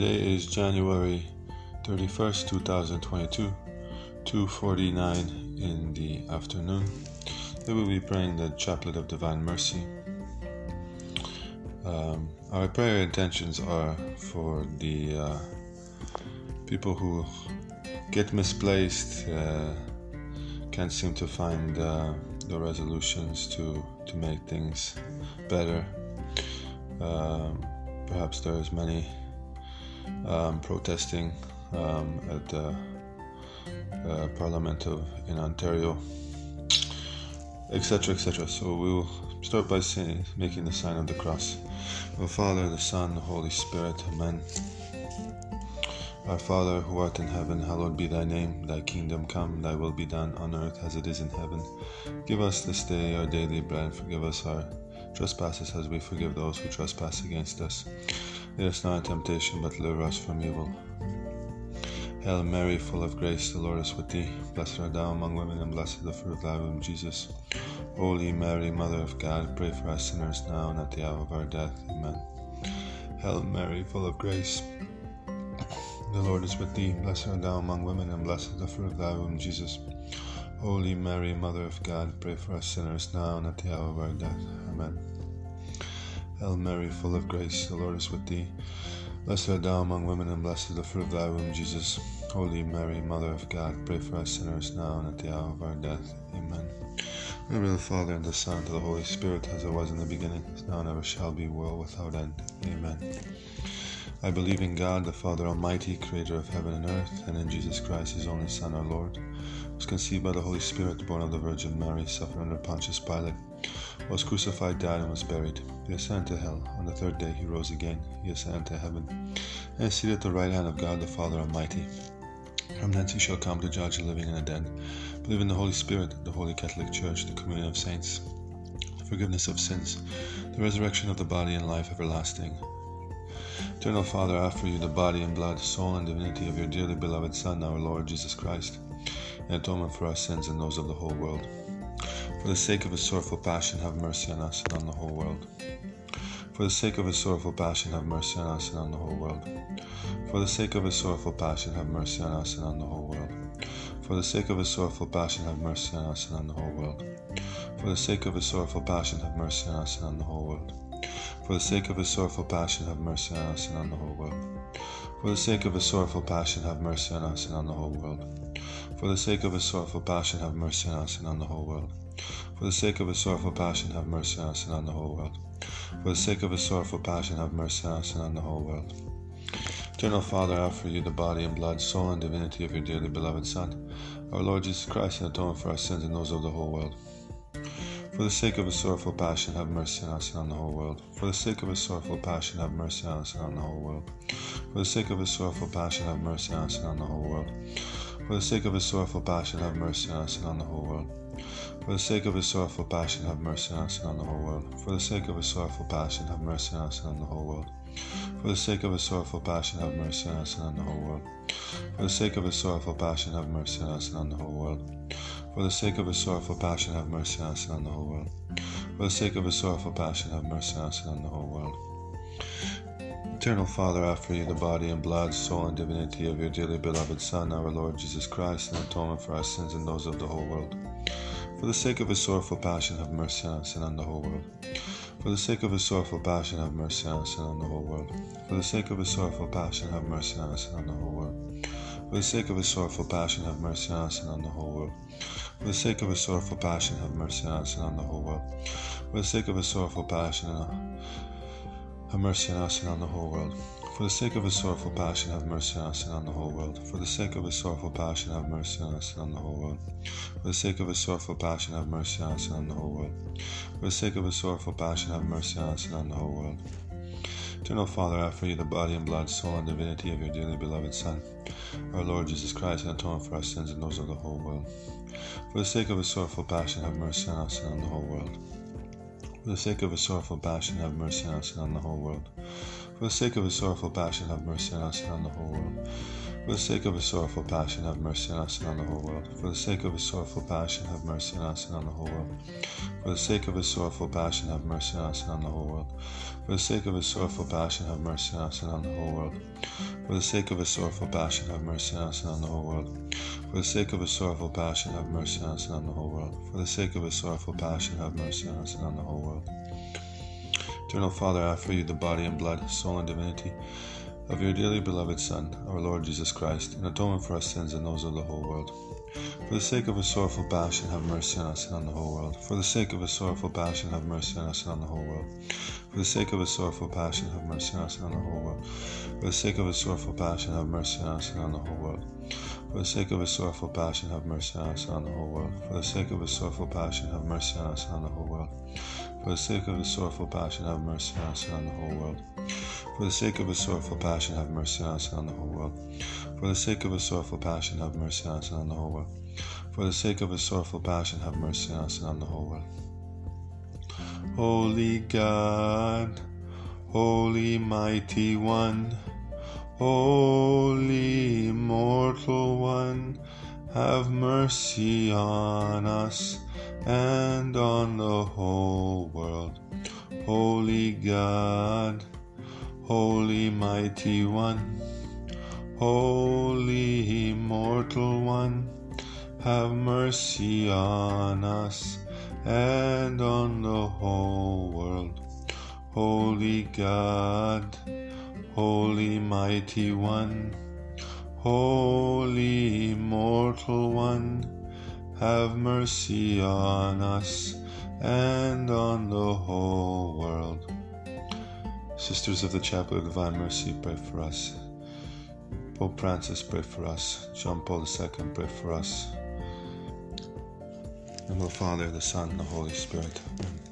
Today is January 31st, 2022, 2:49 in the afternoon. We will be praying the Chaplet of Divine Mercy. Um, our prayer intentions are for the uh, people who get misplaced, uh, can't seem to find uh, the resolutions to to make things better. Um, perhaps there's many um, protesting um, at the uh, Parliament of in Ontario, etc., etc. So we will start by saying, making the sign of the cross. The Father, the Son, the Holy Spirit. Amen. Our Father, who art in heaven, hallowed be thy name. Thy kingdom come, thy will be done on earth as it is in heaven. Give us this day our daily bread. Forgive us our trespasses as we forgive those who trespass against us Lead us not into temptation, but deliver us from evil. Hail Mary, full of grace, the Lord is with thee. Blessed art thou among women, and blessed the fruit of thy womb, Jesus. Holy Mary, Mother of God, pray for us sinners now and at the hour of our death. Amen. Hail Mary, full of grace, the Lord is with thee. Blessed art thou among women, and blessed the fruit of thy womb, Jesus. Holy Mary, Mother of God, pray for us sinners now and at the hour of our death. Amen. Hail Mary, full of grace, the Lord is with thee. Blessed art thou among women, and blessed is the fruit of thy womb, Jesus. Holy Mary, Mother of God, pray for us sinners now and at the hour of our death. Amen. In the the Father, and the Son, and the Holy Spirit, as it was in the beginning, is now and ever shall be, world without end. Amen. I believe in God, the Father Almighty, creator of heaven and earth, and in Jesus Christ, his only Son, our Lord, was conceived by the Holy Spirit, born of the Virgin Mary, suffered under Pontius Pilate was crucified, died, and was buried. He ascended to hell. On the third day he rose again. He ascended to heaven, and is seated at the right hand of God the Father Almighty. From thence he shall come to judge the living and the dead. Believe in the Holy Spirit, the Holy Catholic Church, the communion of saints, the forgiveness of sins, the resurrection of the body, and life everlasting. Eternal Father, I offer you the body and blood, soul, and divinity of your dearly beloved Son, our Lord Jesus Christ, in atonement for our sins and those of the whole world. For the sake of his sorrowful passion, have mercy on us and on the whole world. For the sake of his sorrowful passion, have mercy on us and on the whole world. For the sake of his sorrowful passion, have mercy on us and on the whole world. For the sake of his sorrowful passion, have mercy on us and on the whole world. For the sake of his sorrowful passion, have mercy on us and on the whole world. For the sake of his sorrowful passion, have mercy on us and on the whole world. For the sake of his sorrowful passion, have mercy on us and on the whole world. For the sake of his sorrowful passion, have mercy on us and on the whole world. For the sake of his sorrowful passion, have mercy on us and on the whole world. For the sake of his sorrowful passion, have mercy on us and on the whole world. Eternal Father, I offer you the body and blood, soul, and divinity of your dearly beloved Son, our Lord Jesus Christ, in atonement for our sins and those of the whole world. For the sake of his sorrowful passion, have mercy on us and on the whole world. For the sake of his sorrowful passion, have mercy on us and on the whole world. For the sake of his sorrowful passion, have mercy on us and on the whole world. For the sake of his sorrowful passion, have mercy on us and on the whole world. For the sake of his sorrowful passion, have mercy on us and on the whole world. For the sake of his sorrowful passion, have mercy on us and on the whole world. For the sake of his sorrowful passion, have mercy on us and on the whole world. For the sake of his sorrowful passion, have mercy on us and on the whole world. For the sake of his sorrowful passion, have mercy on us and on the whole world. For the sake of his sorrowful passion, have mercy on us and on the whole world. Eternal Father, offer you the body and blood, soul, and divinity of your dearly beloved Son, our Lord Jesus Christ, in atonement for our sins and those of the whole world. For the sake of his sorrowful passion, have mercy on us and on the whole world. For the sake of his sorrowful passion, have mercy on us and on the whole world. For the sake of his sorrowful passion, have mercy on us and on the whole world. For the sake of his sorrowful passion, have mercy on us and on the whole world. For the sake of his sorrowful passion, have mercy on us and on the whole world. For the sake of his sorrowful passion, have mercy on us and on the whole world. For the sake of his sorrowful passion, have mercy on us and on the whole world. For the sake of his sorrowful passion, have mercy on us and on the whole world. For the sake of his sorrowful passion, have mercy on us and on the whole world. For the sake of his sorrowful passion, have mercy on us and on the whole world. Eternal Father, I offer you the body and blood, soul, and divinity of your dearly beloved Son, our Lord Jesus Christ, and atone for our sins and those of the whole world. For the sake of his sorrowful passion, have mercy on us and on the whole world. For the sake of his sorrowful passion, have mercy on us and on the whole world. For the sake of his sorrowful passion, have mercy on us and on the whole world. For the sake of his sorrowful passion, have mercy on us and on the whole world. For the sake of his sorrowful passion, have mercy on us and on the whole world. For the sake of his sorrowful passion, have mercy on us and on the whole world. For the sake of his sorrowful passion, have mercy on us and on the whole world. For the sake of his sorrowful passion, have mercy on us and on the whole world. For the sake of his sorrowful passion, have mercy on us and on the whole world. For the sake of his sorrowful passion, have mercy on us and on the whole world. Eternal Father, I offer you the body and blood, soul and divinity of your dearly beloved Son, our Lord Jesus Christ, in atonement for our sins and those of the whole world. For the sake of his sorrowful passion, have mercy on us and on the whole world. For the sake of his sorrowful passion, have mercy on us and on the whole world. For the sake of his sorrowful passion, have mercy on us and on the whole world. For the sake of his sorrowful passion, have mercy on us and on the whole world. For the sake of his sorrowful passion, have mercy on us and on the whole world. For the sake of his sorrowful passion, have mercy on us and on the whole world. For the sake of his sorrowful passion, have mercy on us and on the whole world. For the sake of his sorrowful passion, have mercy on us and on the whole world. For the sake of his sorrowful passion, have mercy on us and on the whole world. For the sake of his sorrowful passion, have mercy on us and on the whole world. Holy God, Holy Mighty One, Holy Immortal One, have mercy on us and on the whole world. Holy God, Holy Mighty One, Holy Immortal One, have mercy on us and on the whole world. Holy God, Holy Mighty One, Holy Immortal One, have mercy on us and on the whole world. Sisters of the Chapel of Divine Mercy, pray for us. Pope Francis, pray for us. John Paul II, pray for us. And the Father, the Son, and the Holy Spirit. Amen.